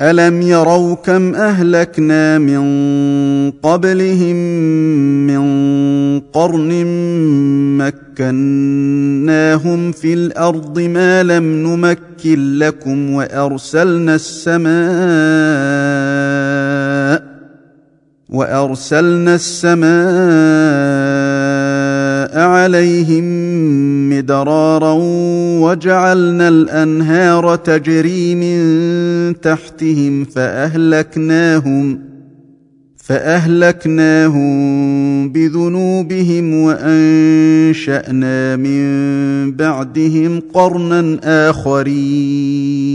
الم يروا كم اهلكنا من قبلهم من قرن مكناهم في الأرض ما لم نمكن لكم وارسلنا السماء وارسلنا السماء عليهم مدرارا وجعلنا الأنهار تجري من تحتهم فأهلكناهم فأهلكناهم بذنوبهم وأنشأنا من بعدهم قرنا آخرين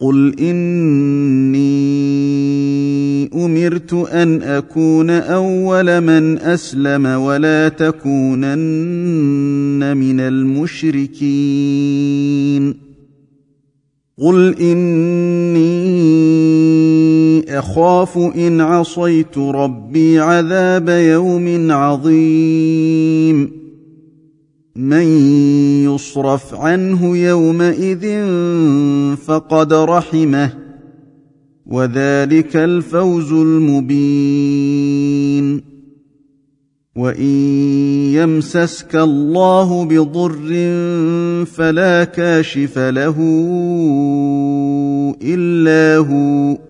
قل اني امرت ان اكون اول من اسلم ولا تكونن من المشركين قل اني اخاف ان عصيت ربي عذاب يوم عظيم من يصرف عنه يومئذ فقد رحمه وذلك الفوز المبين. وإن يمسسك الله بضر فلا كاشف له إلا هو.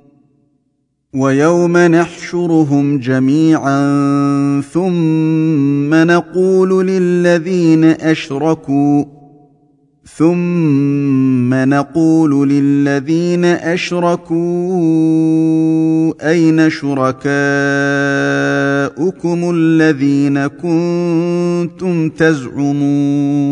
ويوم نحشرهم جميعا ثم نقول للذين أشركوا ثم نقول للذين أشركوا أين شركاؤكم الذين كنتم تزعمون؟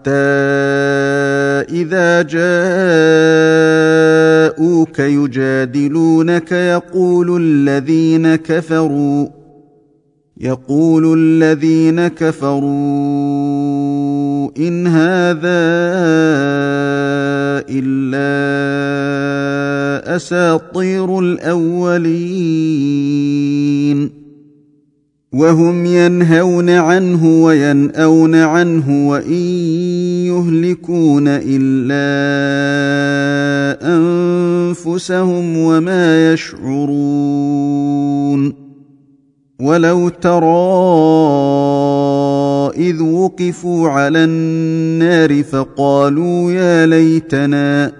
حتى إذا جاءوك يجادلونك يقول الذين كفروا يقول الذين كفروا إن هذا إلا أساطير الأولين. وهم ينهون عنه وينأون عنه وإن يهلكون إلا أنفسهم وما يشعرون ولو ترى إذ وقفوا على النار فقالوا يا ليتنا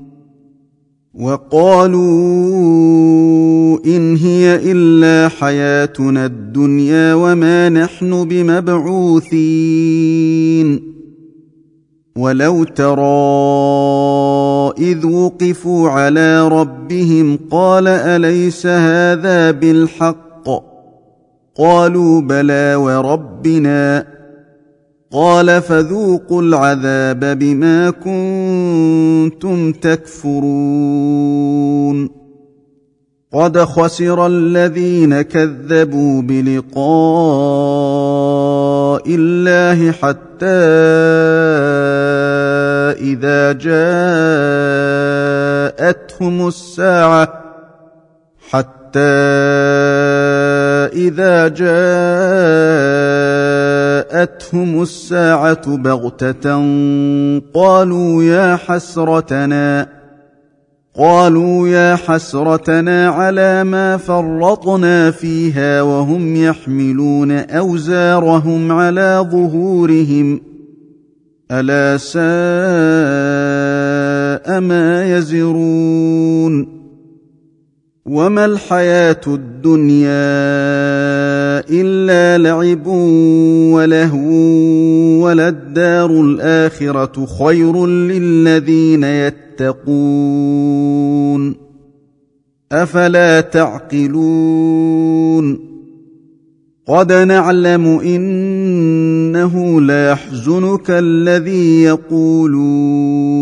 وقالوا إن هي إلا حياتنا الدنيا وما نحن بمبعوثين. ولو ترى إذ وقفوا على ربهم قال أليس هذا بالحق؟ قالوا بلى وربنا. قال فذوقوا العذاب بما كنتم تكفرون. قد خسر الذين كذبوا بلقاء الله حتى إذا جاءتهم الساعة حتى إذا جاءتهم الساعة بغتة قالوا يا حسرتنا قالوا يا حسرتنا على ما فرطنا فيها وهم يحملون أوزارهم على ظهورهم. ألا ساء ما يزرون. وما الحياة الدنيا إلا لعب ولهو وللدار الآخرة خير للذين يتقون. أفلا تعقلون؟ قد نعلم إنه ليحزنك الذي يقولون.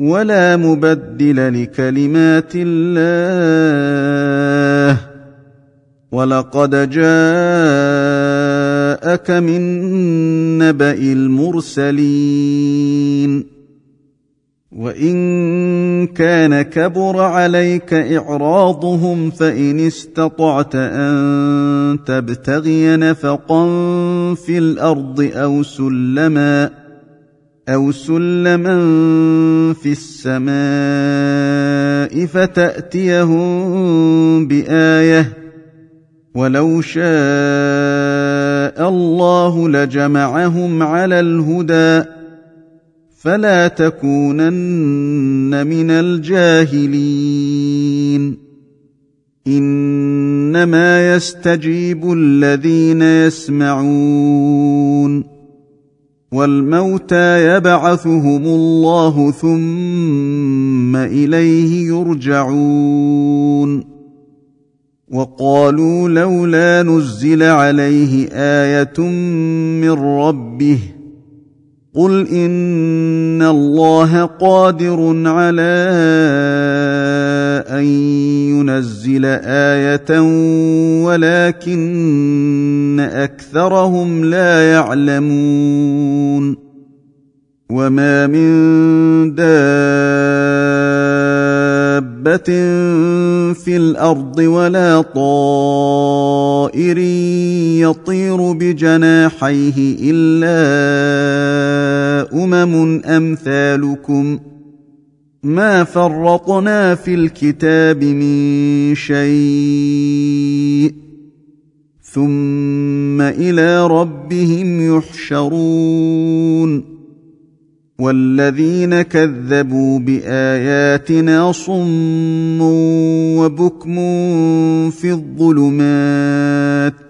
ولا مبدل لكلمات الله. ولقد جاءك من نبأ المرسلين. وإن كان كبر عليك إعراضهم فإن استطعت أن تبتغي نفقا في الأرض أو سلما أو سلما في السماء فتاتيهم بايه ولو شاء الله لجمعهم على الهدى فلا تكونن من الجاهلين انما يستجيب الذين يسمعون والموتى يبعثهم الله ثم إليه يرجعون. وقالوا لولا نزل عليه آية من ربه قل إن الله قادر على أن ينزل آية ولكن أكثرهم لا يعلمون وما من دابة في الأرض ولا طائر يطير بجناحيه إلا أمم أمثالكم ما فرطنا في الكتاب من شيء ثم إلى ربهم يحشرون والذين كذبوا بآياتنا صم وبكم في الظلمات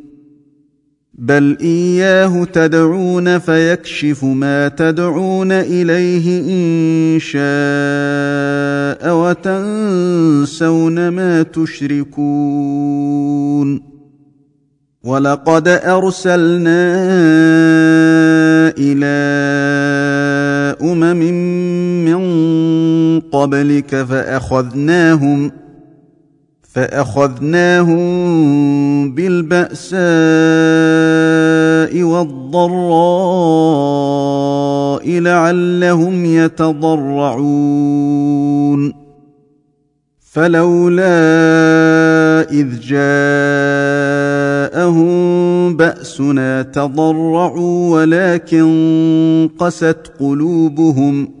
بل اياه تدعون فيكشف ما تدعون اليه ان شاء وتنسون ما تشركون ولقد ارسلنا إلى امم من قبلك فاخذناهم فأخذناهم بالبأساء والضراء الضراء لعلهم يتضرعون. فلولا إذ جاءهم بأسنا تضرعوا ولكن قست قلوبهم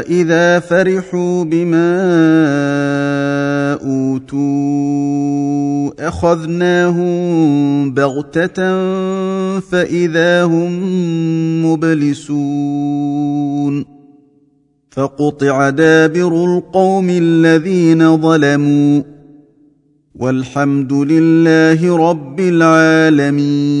اذا فرحوا بما اوتوا اخذناهم بغته فاذا هم مبلسون فقطع دابر القوم الذين ظلموا والحمد لله رب العالمين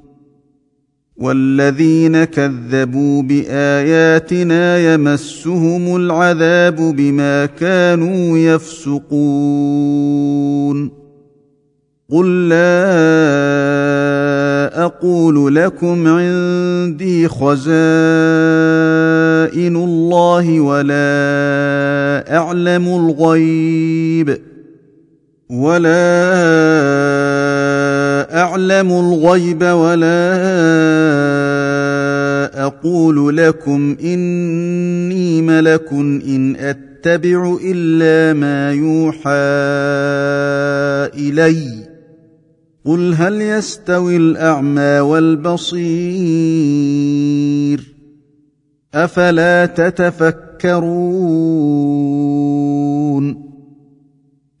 والذين كذبوا بآياتنا يمسهم العذاب بما كانوا يفسقون. قل لا أقول لكم عندي خزائن الله ولا أعلم الغيب ولا اعلم الغيب ولا أقول لكم اني ملك ان اتبع الا ما يوحى الي قل هل يستوي الاعمى والبصير افلا تتفكرون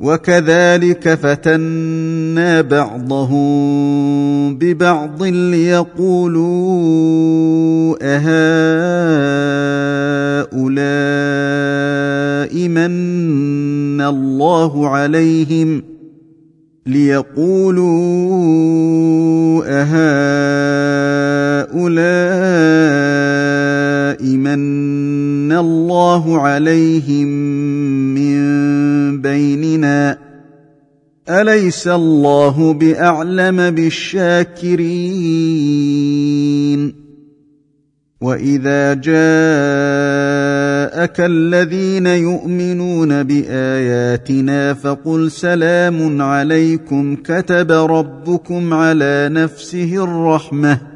وكذلك فتنا بعضهم ببعض ليقولوا أهؤلاء من الله عليهم ليقولوا أهؤلاء من الله عليهم بيننا أليس الله بأعلم بالشاكرين؟ وإذا جاءك الذين يؤمنون بآياتنا فقل سلام عليكم كتب ربكم على نفسه الرحمة.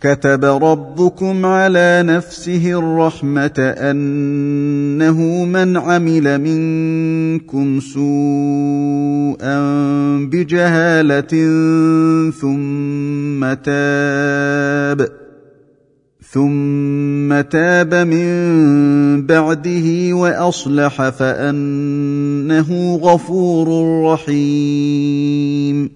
كتب ربكم على نفسه الرحمة أنه من عمل منكم سوءا بجهالة ثم تاب ثم تاب من بعده وأصلح فأنه غفور رحيم.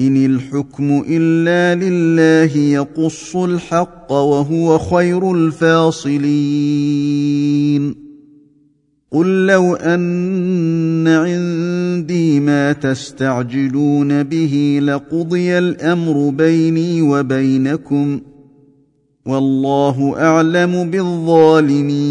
إن الحكم إلا لله يقص الحق وهو خير الفاصلين. قل لو أن عندي ما تستعجلون به لقضي الأمر بيني وبينكم والله أعلم بالظالمين.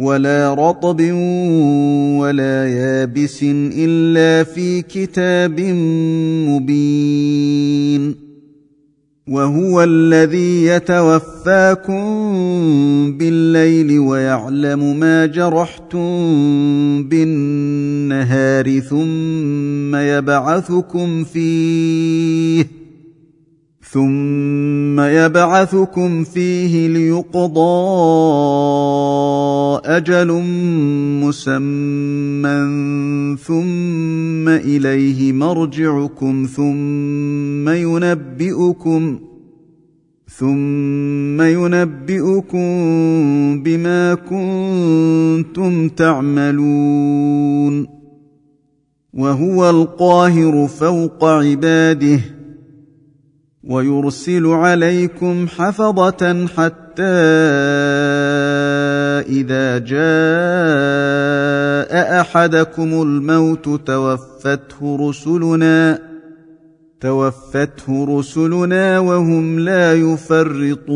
ولا رطب ولا يابس إلا في كتاب مبين وهو الذي يتوفاكم بالليل ويعلم ما جرحتم بالنهار ثم يبعثكم فيه ثم يبعثكم فيه ليقضى أجل مسمى ثم اليه مرجعكم ثم ينبئكم ثم ينبئكم بما كنتم تعملون وهو القاهر فوق عباده ويرسل عليكم حفظة حتى إذا جاء أحدكم الموت توفته رسلنا توفته رسلنا وهم لا يفرطون.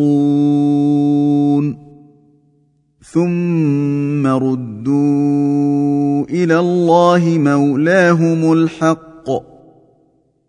ثم ردوا إلى الله مولاهم الحق.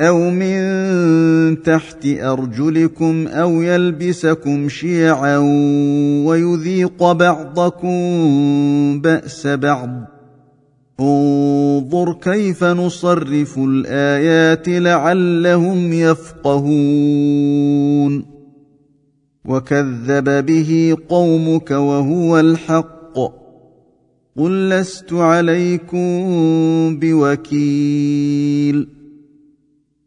أو من تحت ارجلكم أو يلبسكم شيعا ويذيق بعضكم باس بعض انظر كيف نصرف الايات لعلهم يفقهون وكذب به قومك وهو الحق قل لست عليكم بوكيل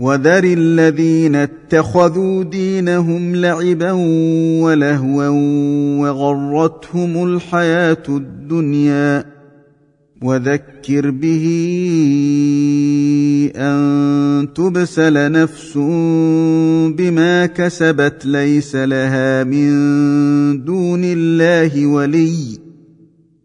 وذر الذين اتخذوا دينهم لعبا ولهوا وغرتهم الحياة الدنيا وذكر به ان تبسل نفس بما كسبت ليس لها من دون الله ولي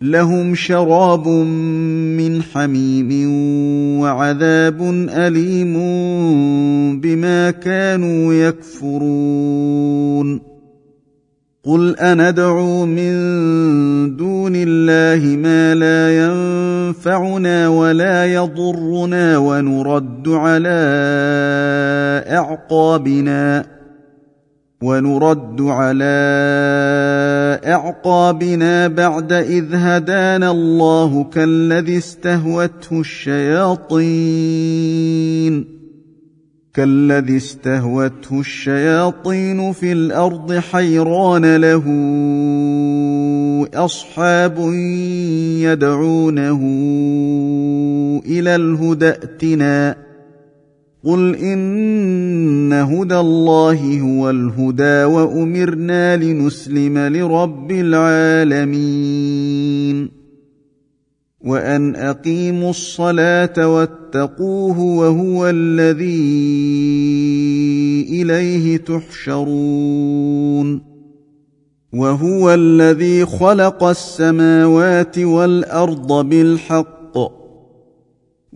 لهم شراب من حميم وعذاب أليم بما كانوا يكفرون. قل أندعو من دون الله ما لا ينفعنا ولا يضرنا ونرد على أعقابنا ونرد على اعقابنا بعد إذ هدانا الله كالذي استهوته الشياطين. كالذي استهوته الشياطين في الأرض حيران له أصحاب يدعونه إلى الهدى ائتنا قل ان هدى الله هو الهدى وامرنا لنسلم لرب العالمين وان اقيموا الصلاه واتقوه وهو الذي اليه تحشرون وهو الذي خلق السماوات والارض بالحق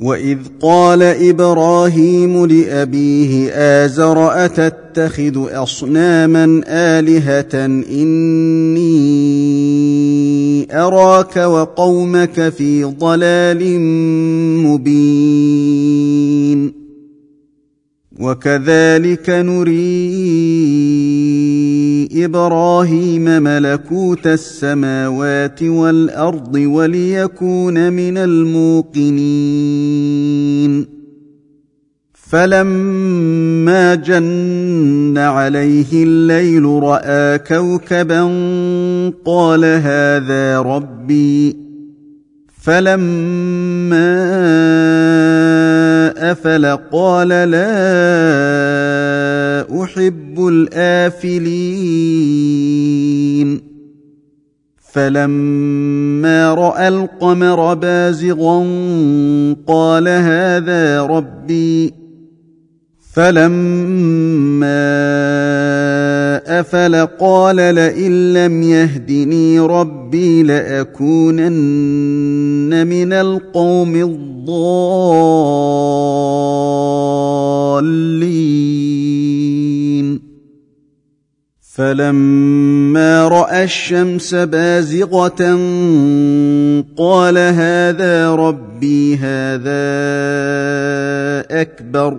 واذ قال إبراهيم لابيه ازر اتتخذ اصناما الهه اني اراك وقومك في ضلال مبين وكذلك نري إبراهيم ملكوت السماوات والأرض وليكون من الموقنين. فلما جن عليه الليل رأى كوكبا قال هذا ربي فلما افل قال لا احب الافلين فلما راى القمر بازغا قال هذا ربي فلما افل قال لئن لم يهدني ربي لاكونن من القوم الضالين فلما راى الشمس بازغه قال هذا ربي هذا اكبر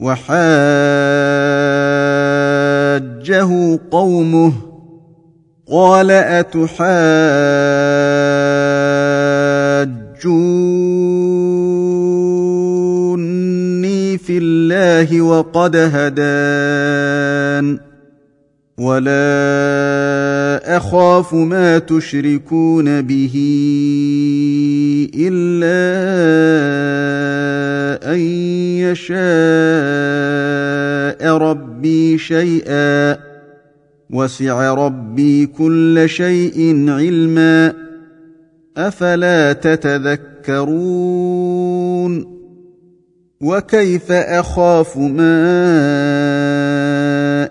وحاجه قومه قال أتحاجوني في الله وقد هدان ولا أخاف ما تشركون به إلا أن يشاء ربي شيئا وسع ربي كل شيء علما أفلا تتذكرون؟ وكيف أخاف ما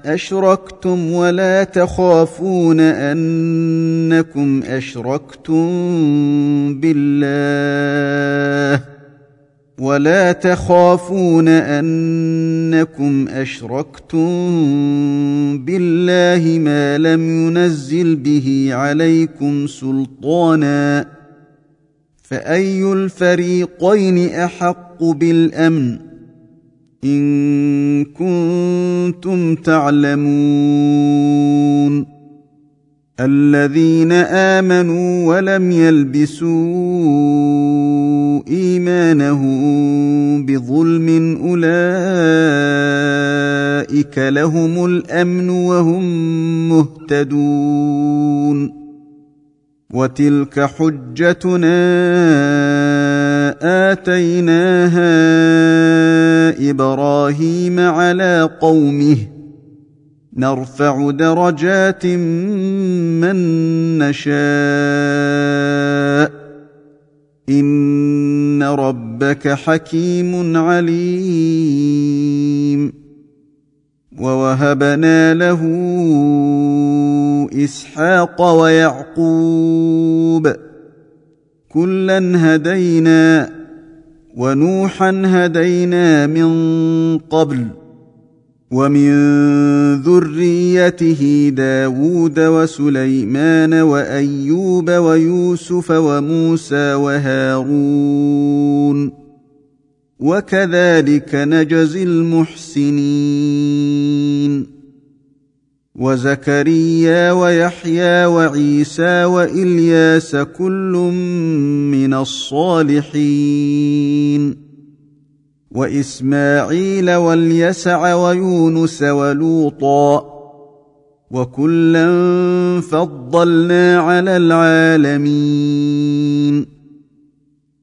أشركتم ولا تخافون أنكم أشركتم بالله؟ ولا تخافون أنكم أشركتم بالله ما لم ينزل به عليكم سلطانا فأي الفريقين أحق بالأمن إن كنتم تعلمون الذين آمنوا ولم يلبسوا ايمانهم بظلم أولئك لهم الأمن وهم مهتدون وتلك حجتنا آتيناها إبراهيم على قومه نرفع درجات من نشاء ان ربك حكيم عليم ووهبنا له اسحاق ويعقوب كلا هدينا ونوحا هدينا من قبل ومن ذريته داود وسليمان وأيوب ويوسف وموسى وهارون وكذلك نجزي المحسنين وزكريا ويحيى وعيسى وإلياس كل من الصالحين وإسماعيل واليسع ويونس ولوطا وكلا فضلنا على العالمين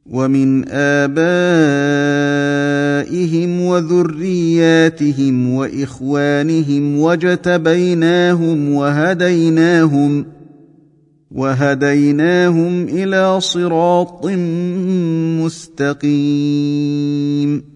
ومن آبائهم وذرياتهم وإخوانهم وجتبيناهم وهديناهم وهديناهم إلى صراط مستقيم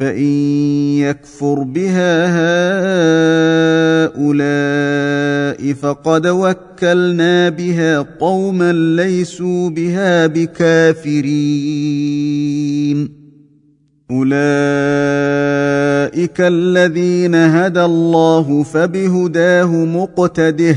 فان يكفر بها هؤلاء فقد وكلنا بها قوما ليسوا بها بكافرين اولئك الذين هدى الله فبهداه مقتده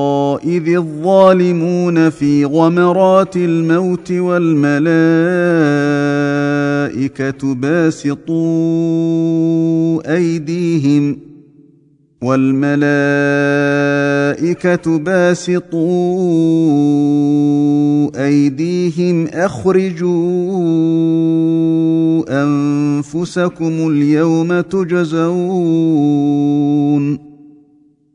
إذ الظالمون في غمرات الموت والملائكة باسطوا أيديهم والملائكة باسطوا أيديهم أخرجوا أنفسكم اليوم تجزون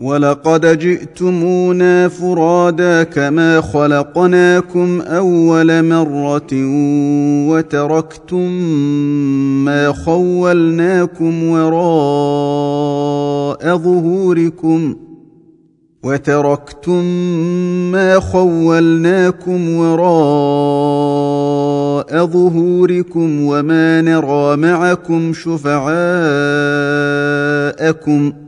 ولقد جئتمونا فرادا كما خلقناكم اول مره وتركتم ما خولناكم وراء ظهوركم وتركتم ما خولناكم وراء ظهوركم وما نرى معكم شفعاءكم ۖ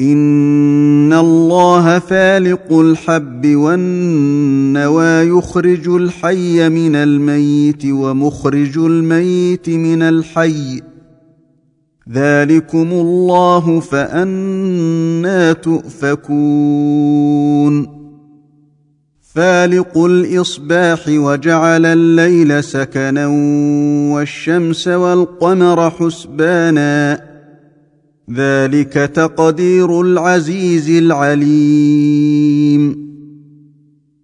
ان الله فالق الحب والنوى يخرج الحي من الميت ومخرج الميت من الحي ذلكم الله فانا تؤفكون فالق الاصباح وجعل الليل سكنا والشمس والقمر حسبانا ذلك تقدير العزيز العليم.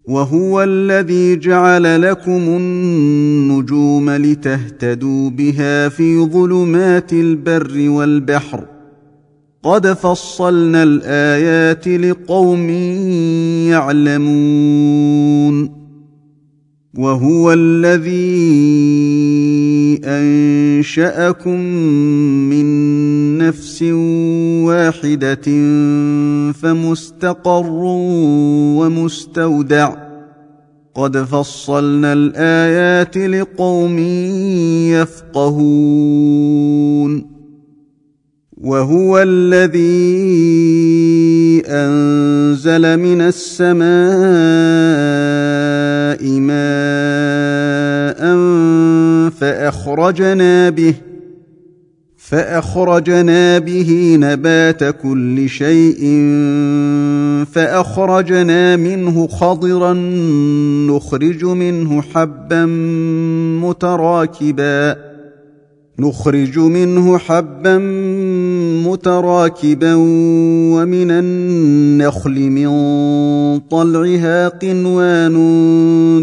وهو الذي جعل لكم النجوم لتهتدوا بها في ظلمات البر والبحر. قد فصلنا الآيات لقوم يعلمون. وهو الذي أنشأكم من نفس واحدة فمستقر ومستودع. قد فصلنا الآيات لقوم يفقهون. وهو الذي أنزل من السماء ماء فأخرجنا به فأخرجنا به نبات كل شيء فأخرجنا منه خضرا نخرج منه حبا متراكبا نخرج منه حبا متراكبا ومن النخل من طلعها قنوان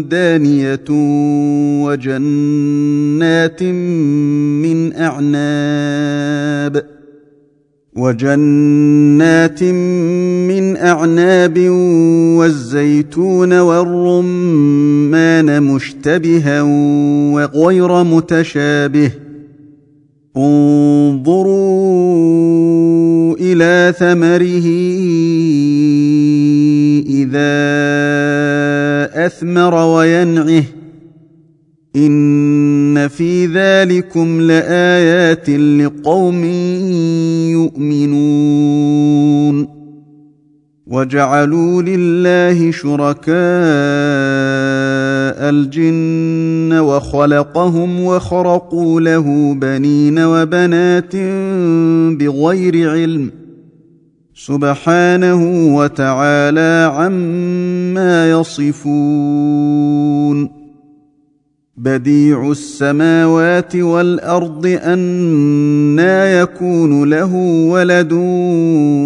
دانية وجنات من أعناب وجنات من أعناب والزيتون والرمان مشتبها وغير متشابه انظروا إلى ثمره إذا أثمر وينعه. إن في ذلكم لآيات لقوم يؤمنون. وجعلوا لله شركاء الجن وخلقهم وخرقوا له بنين وبنات بغير علم سبحانه وتعالى عما يصفون بديع السماوات والأرض أنا يكون له ولد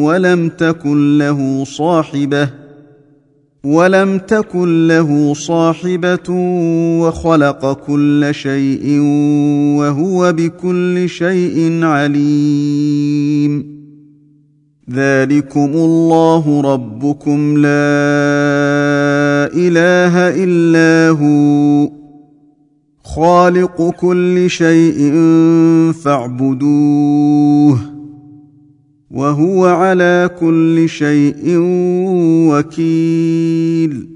ولم تكن له صاحبة ولم تكن له صاحبة وخلق كل شيء وهو بكل شيء عليم. ذلكم الله ربكم. لا إله إلا هو. خالق كل شيء فاعبدوه. وهو على كل شيء وكيل.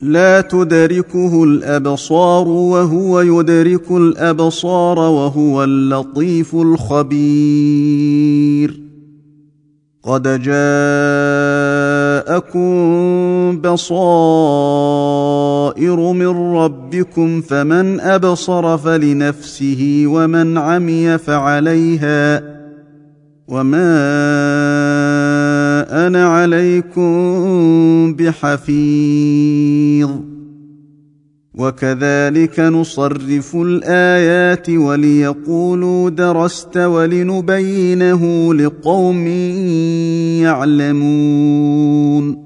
لا تدركه الأبصار وهو يدرك الأبصار وهو اللطيف الخبير. قد جاءكم بصائر من ربكم فمن أبصر فلنفسه ومن عمي فعليها وما أنا عليكم بحفيظ وكذلك نصرف الايات وليقولوا درست ولنبينه لقوم يعلمون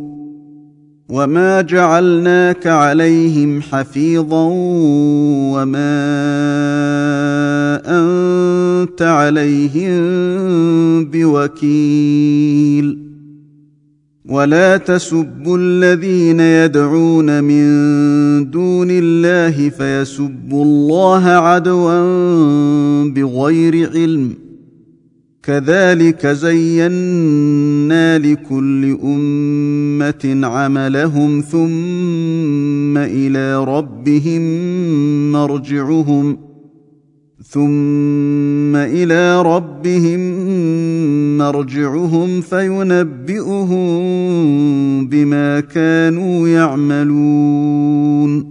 وما جعلناك عليهم حفيظا وما انت عليهم بوكيل ولا تسبوا الذين يدعون من دون الله فيسبوا الله عدوا بغير علم كذلك زينا لكل أمة عملهم ثم إلى ربهم مرجعهم ثم إلى ربهم مرجعهم فينبئهم بما كانوا يعملون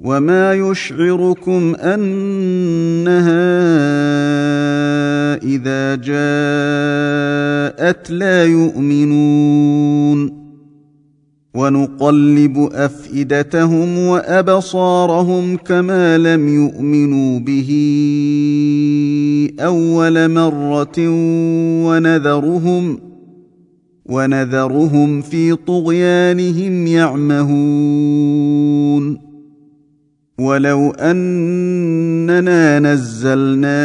وما يشعركم انها اذا جاءت لا يؤمنون ونقلب افئدتهم وابصارهم كما لم يؤمنوا به اول مره ونذرهم ونذرهم في طغيانهم يعمهون ولو أننا نزلنا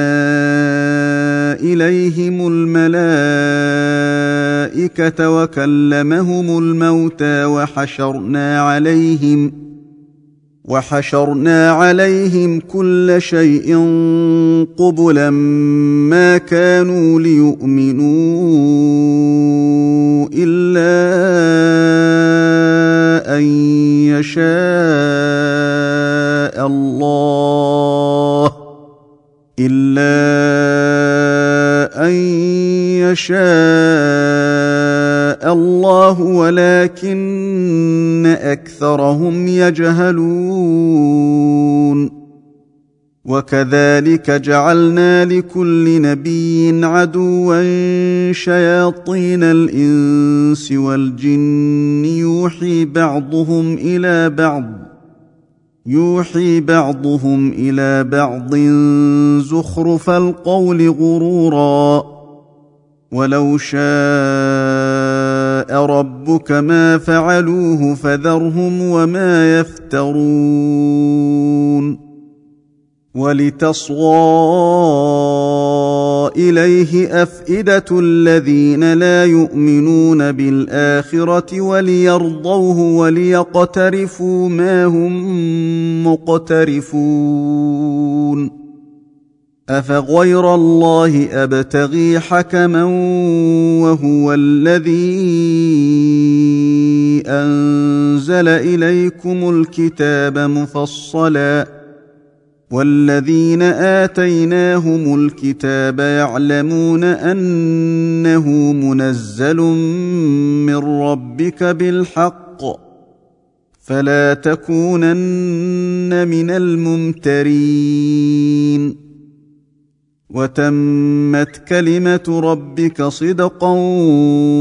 إليهم الملائكة وكلمهم الموتى وحشرنا عليهم وحشرنا عليهم كل شيء قبلا ما كانوا ليؤمنوا إلا أن يشاء الله إلا أن يشاء الله ولكن أكثرهم يجهلون وكذلك جعلنا لكل نبي عدوا شياطين الإنس والجن يوحي بعضهم إلى بعض يوحي بعضهم إلى بعض زخرف القول غرورا. ولو شاء ربك ما فعلوه فذرهم وما يفترون. ولتصغى إليه أفئدة الذين لا يؤمنون بالآخرة وليرضوه وليقترفوا ما هم مقترفون. أفغير الله أبتغي حكما وهو الذي أنزل إليكم الكتاب مفصلا والذين آتيناهم الكتاب يعلمون أنه منزل من ربك بالحق فلا تكونن من الممترين. وتمت كلمة ربك صدقا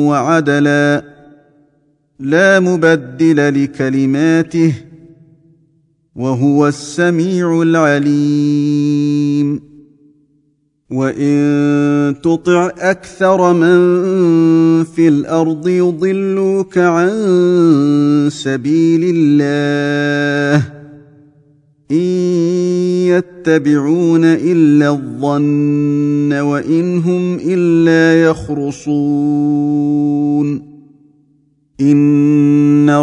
وعدلا لا مبدل لكلماته وهو السميع العليم. وإن تطع أكثر من في الأرض يضلوك عن سبيل الله. إن يتبعون إلا الظن وإن هم إلا يخرصون.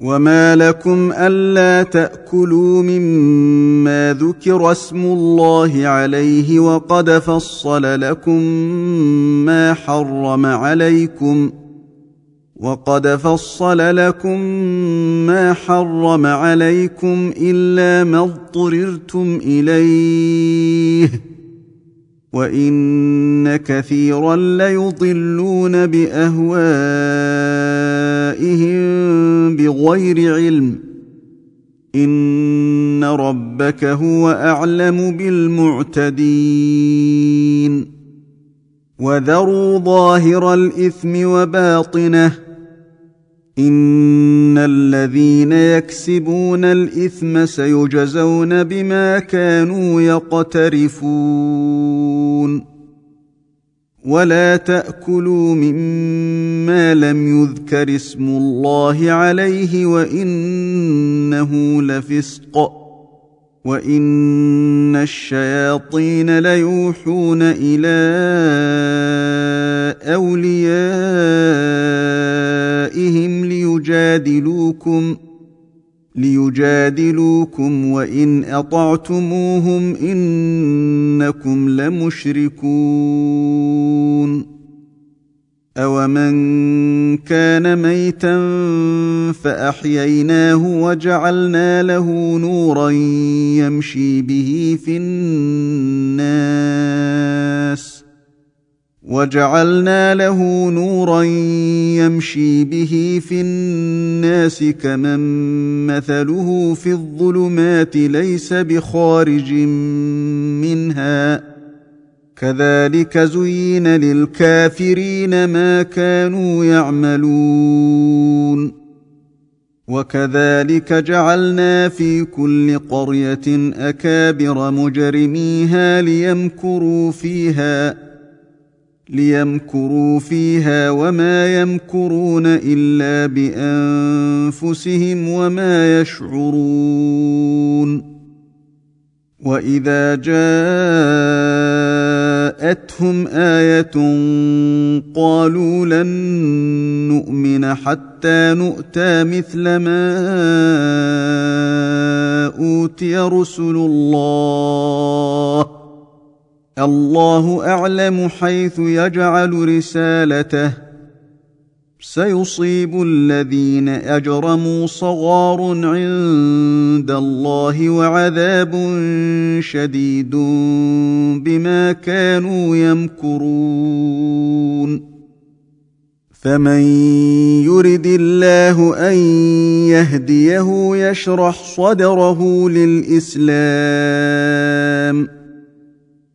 وما لكم الا تاكلوا مما ذكر اسم الله عليه وقد فصل لكم ما حرم عليكم وقد فصل لكم ما حرم عليكم الا ما اضطررتم اليه وان كثيرا ليضلون باهوائهم بغير علم ان ربك هو اعلم بالمعتدين وذروا ظاهر الاثم وباطنه ان الذين يكسبون الاثم سيجزون بما كانوا يقترفون ولا تاكلوا مما لم يذكر اسم الله عليه وانه لفسق وان الشياطين ليوحون إلى اوليائهم ليجادلوكم ليجادلوكم وإن أطعتموهم إنكم لمشركون. اومن كان ميتا فاحييناه وجعلنا له نورا يمشي به في الناس. وجعلنا له نورا يمشي به في الناس كمن مثله في الظلمات ليس بخارج منها. كذلك زين للكافرين ما كانوا يعملون. وكذلك جعلنا في كل قرية أكابر مجرميها ليمكروا فيها. ليمكروا فيها وما يمكرون الا بانفسهم وما يشعرون واذا جاءتهم إيه قالوا لن نؤمن حتى نؤتى مثل ما اوتي رسل الله الله أعلم حيث يجعل رسالته. سيصيب الذين أجرموا صغار عند الله وعذاب شديد بما كانوا يمكرون. فمن يرد الله أن يهديه يشرح صدره للإسلام.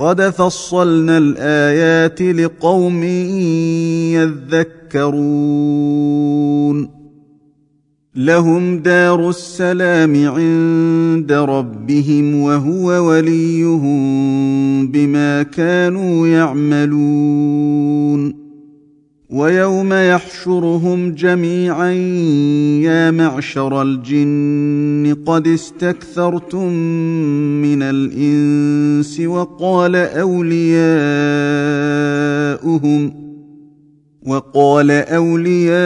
قد فصلنا الايات لقوم يذكرون لهم دار السلام عند ربهم وهو وليهم بما كانوا يعملون ويوم يحشرهم جميعا يا معشر الجن قد استكثرتم من الإنس وقال أولياؤهم وقال أولياؤهم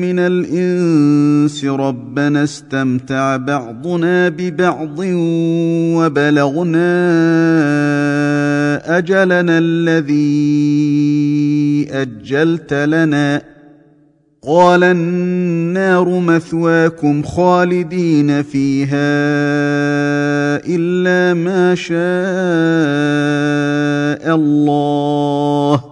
من الإنس ربنا استمتع بعضنا ببعض وبلغنا أجلنا الذي أجلت لنا. قال النار مثواكم خالدين فيها إلا ما شاء الله.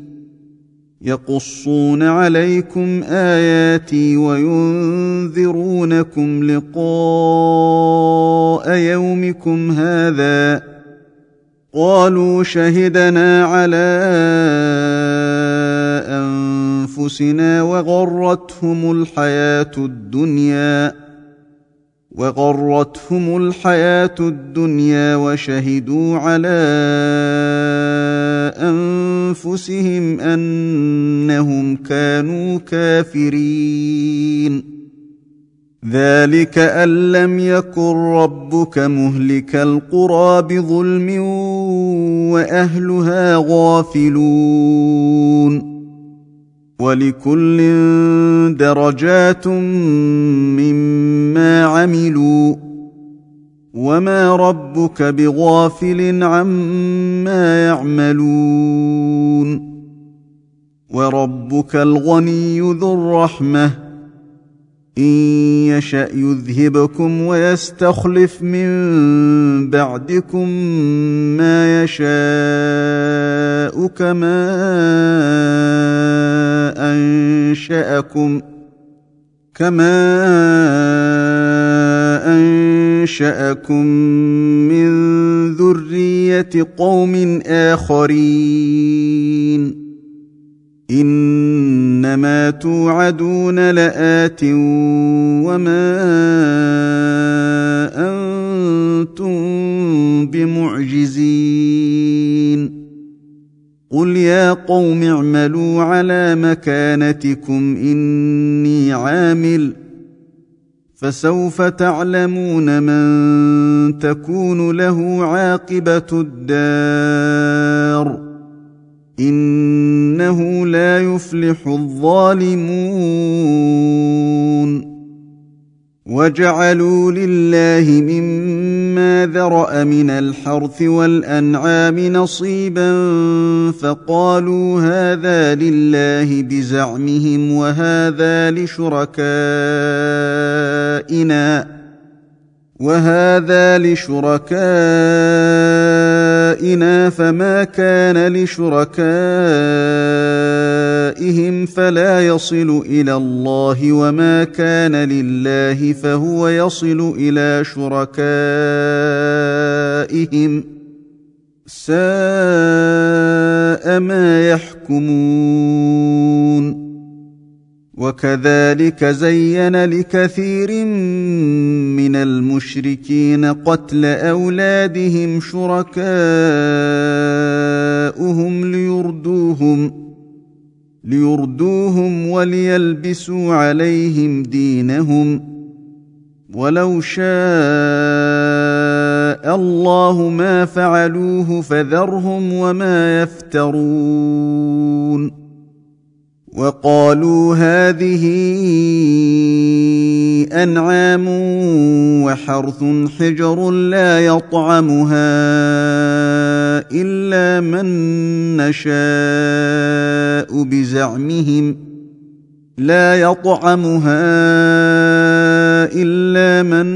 يقصون عليكم آياتي وينذرونكم لقاء يومكم هذا قالوا شهدنا على أنفسنا وغرتهم الحياة الدنيا وغرتهم الحياة الدنيا وشهدوا على أنفسهم أنهم كانوا كافرين. ذلك أن لم يكن ربك مهلك القرى بظلم وأهلها غافلون. ولكل درجات مما عملوا. وما ربك بغافل عما يعملون وربك الغني ذو الرحمه ان يشا يذهبكم ويستخلف من بعدكم ما يشاء كما انشاكم كما أنشأكم من ذرية قوم آخرين. إنما توعدون لآت وما أنتم بمعجزين. قل يا قوم اعملوا على مكانتكم إني عامل فسوف تعلمون من تكون له عاقبة الدار. إنه لا يفلح الظالمون. وجعلوا لله مما ذرا من الحرث والانعام نصيبا فقالوا هذا لله بزعمهم وهذا لشركائنا وهذا لشركائنا فما كان لشركائهم فلا يصل إلى الله وما كان لله فهو يصل إلى شركائهم ساء ما يحكمون وكذلك زين لكثير من المشركين قتل اولادهم شركاءهم ليردوهم ليردوهم وليلبسوا عليهم دينهم ولو شاء الله ما فعلوه فذرهم وما يفترون وقالوا هذه أنعام وحرث حجر لا يطعمها إلا من نشاء بزعمهم لا يطعمها إلا من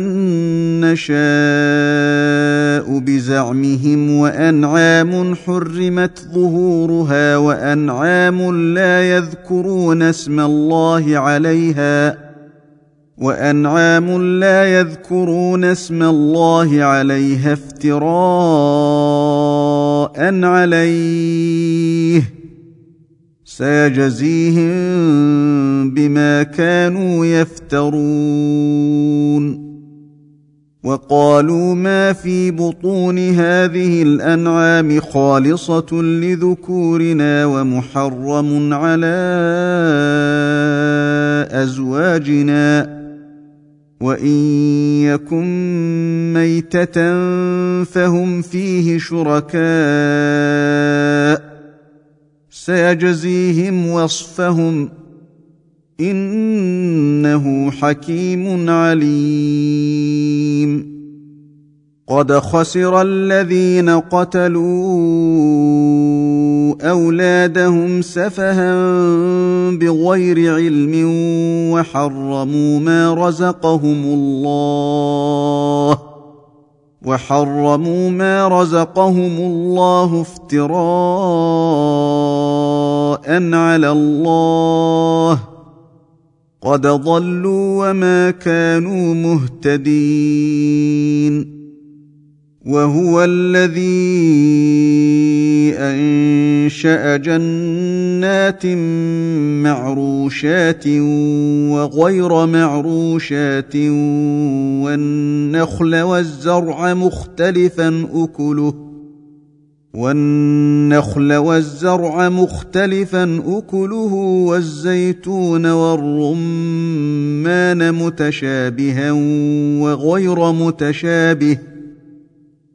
نشاء بزعمهم وأنعام حرمت ظهورها وأنعام لا يذكرون اسم الله عليها وأنعام لا يذكرون اسم الله عليها افتراء عليه سيجزيهم بما كانوا يفترون. وقالوا ما في بطون هذه الأنعام خالصة لذكورنا ومحرم على أزواجنا. وان يكن ميته فهم فيه شركاء سيجزيهم وصفهم انه حكيم عليم قد خسر الذين قتلوا أولادهم سفها بغير علم وحرموا ما رزقهم الله وحرموا ما رزقهم الله افتراء على الله قد ضلوا وما كانوا مهتدين وهو الذي أنشأ جنات معروشات وغير معروشات والنخل والزرع مختلفا أكله والنخل والزرع مختلفا أكله والزيتون والرمان متشابها وغير متشابه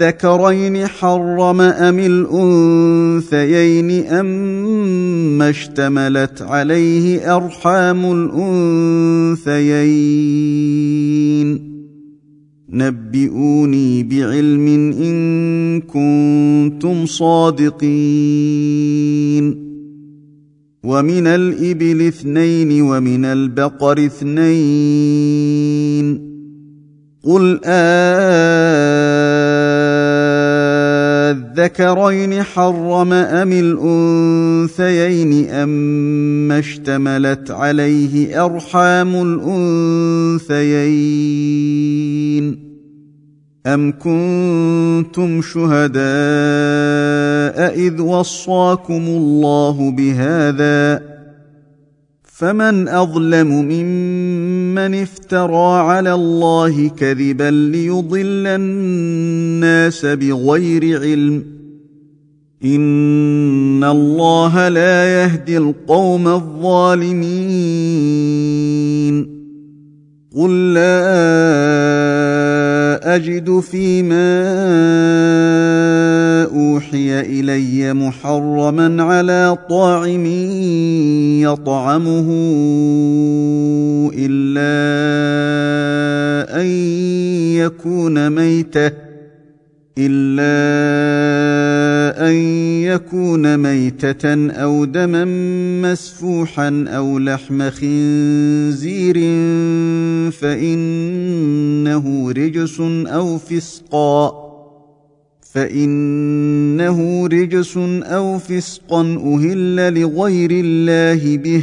اذكرين حرم أم الأنثيين اما اشتملت عليه أرحام الأنثيين؟ نبئوني بعلم إن كنتم صادقين. ومن الإبل اثنين ومن البقر اثنين. قل اذكرين حرم أم الأنثيين اما اشتملت عليه أرحام الأنثيين أم كنتم شهداء إذ وصاكم الله بهذا فمن أظلم ممن افترى على الله كذبا ليضل الناس بغير علم ان الله لا يهدي القوم الظالمين قل لا أجد فيما أوحي إلي محرما على طاعم يطعمه إلا أن يكون ميته إلا ان يكون ميته أو دما مسفوحا أو لحم خنزير فانه رجس أو فسقا فانه رجس أو فسقا أهل لغير الله به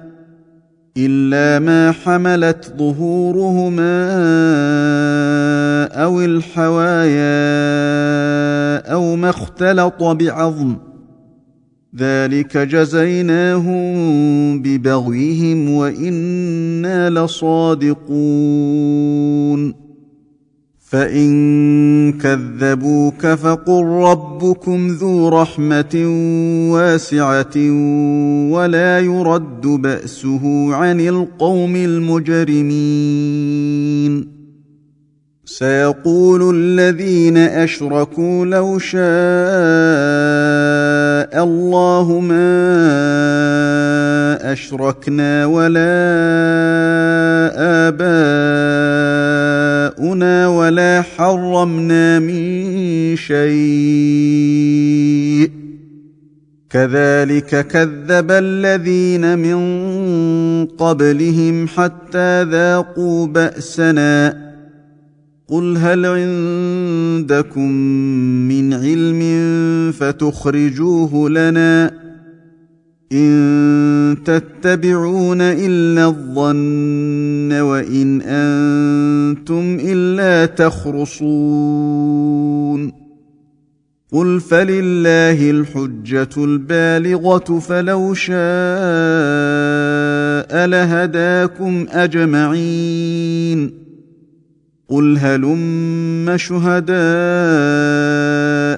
إلا ما حملت ظهورهما أو الحوايا أو ما اختلط بعظم. ذلك جزيناهم ببغيهم وإنا لصادقون. فان كذبوك فقل ربكم ذو رحمه واسعه ولا يرد باسه عن القوم المجرمين سيقول الذين اشركوا لو شاء الله ما اشركنا ولا اباؤنا ولا حرمنا من شيء. كذلك كذب الذين من قبلهم حتى ذاقوا بأسنا. قل هل عندكم من علم فتخرجوه لنا؟ إن تتبعون إلا الظن وإن أنتم إلا تخرصون. قل فلله الحجة البالغة فلو شاء لهداكم أجمعين. قل هلم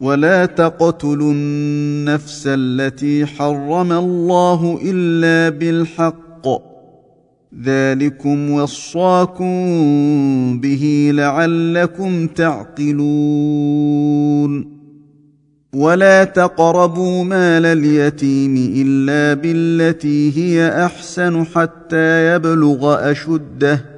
ولا تقتلوا النفس التي حرم الله الا بالحق ذلكم وصاكم به لعلكم تعقلون. ولا تقربوا مال اليتيم الا بالتي هي احسن حتى يبلغ اشده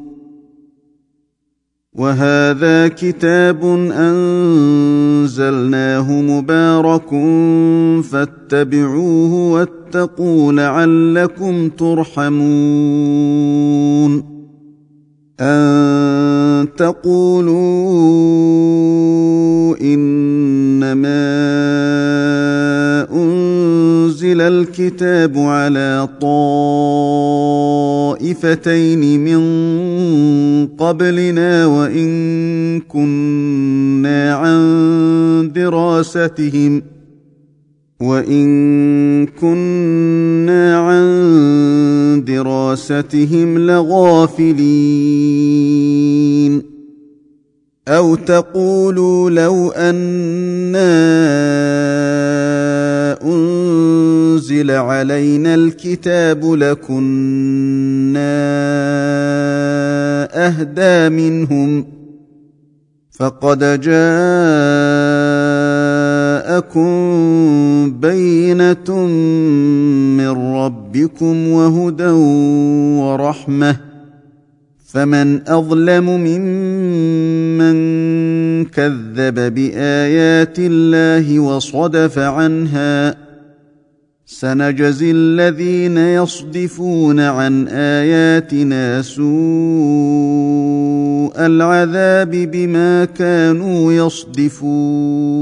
وهذا كتاب أنزلناه مبارك فاتبعوه واتقوا لعلكم ترحمون. أن تقولوا إنما أنزل الكتاب على طائفتين من قبلنا وإن كنا عن دراستهم وإن كنا عن دراستهم لغافلين. أو تقولوا لو أنا أنزل علينا الكتاب لكنا أهدى منهم فقد جاءكم بينه من ربكم وهدى ورحمه فمن اظلم ممن كذب بايات الله وصدف عنها سنجزي الذين يصدفون عن اياتنا سوء العذاب بما كانوا يصدفون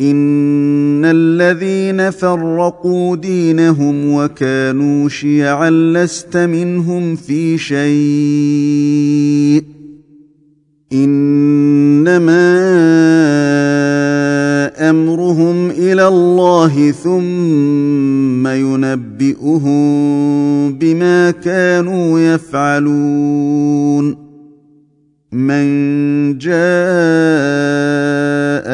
ان الذين فرقوا دينهم وكانوا شيعا لست منهم في شيء انما امرهم إلى الله ثم ينبئهم بما كانوا يفعلون من جاء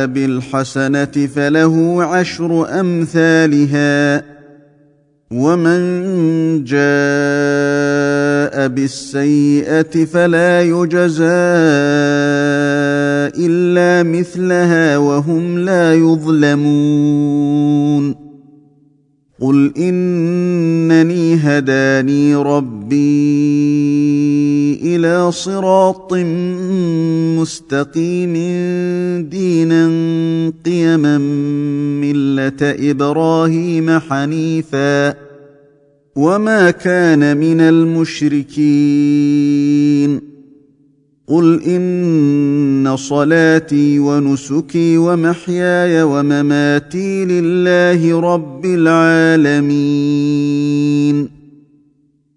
بالحسنة فله عشر أمثالها ومن جاء بالسيئة فلا يجزى إلا مثلها وهم لا يظلمون قل إنني هداني ربي إلى صراط مستقيم دينا قيما مله إبراهيم حنيفا وما كان من المشركين قل ان صلاتي ونسكي ومحياي ومماتي لله رب العالمين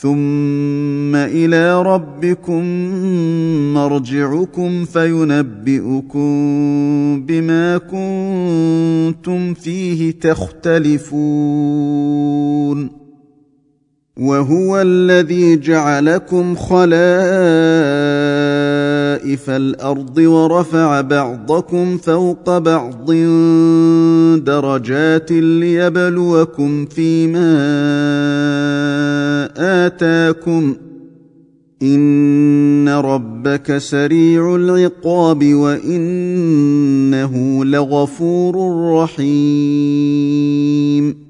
ثم إلى ربكم مرجعكم فينبئكم بما كنتم فيه تختلفون. وهو الذي جعلكم خلائف الأرض ورفع بعضكم فوق بعض درجات ليبلوكم فيما آتاكم. إن ربك سريع العقاب وإنه لغفور رحيم.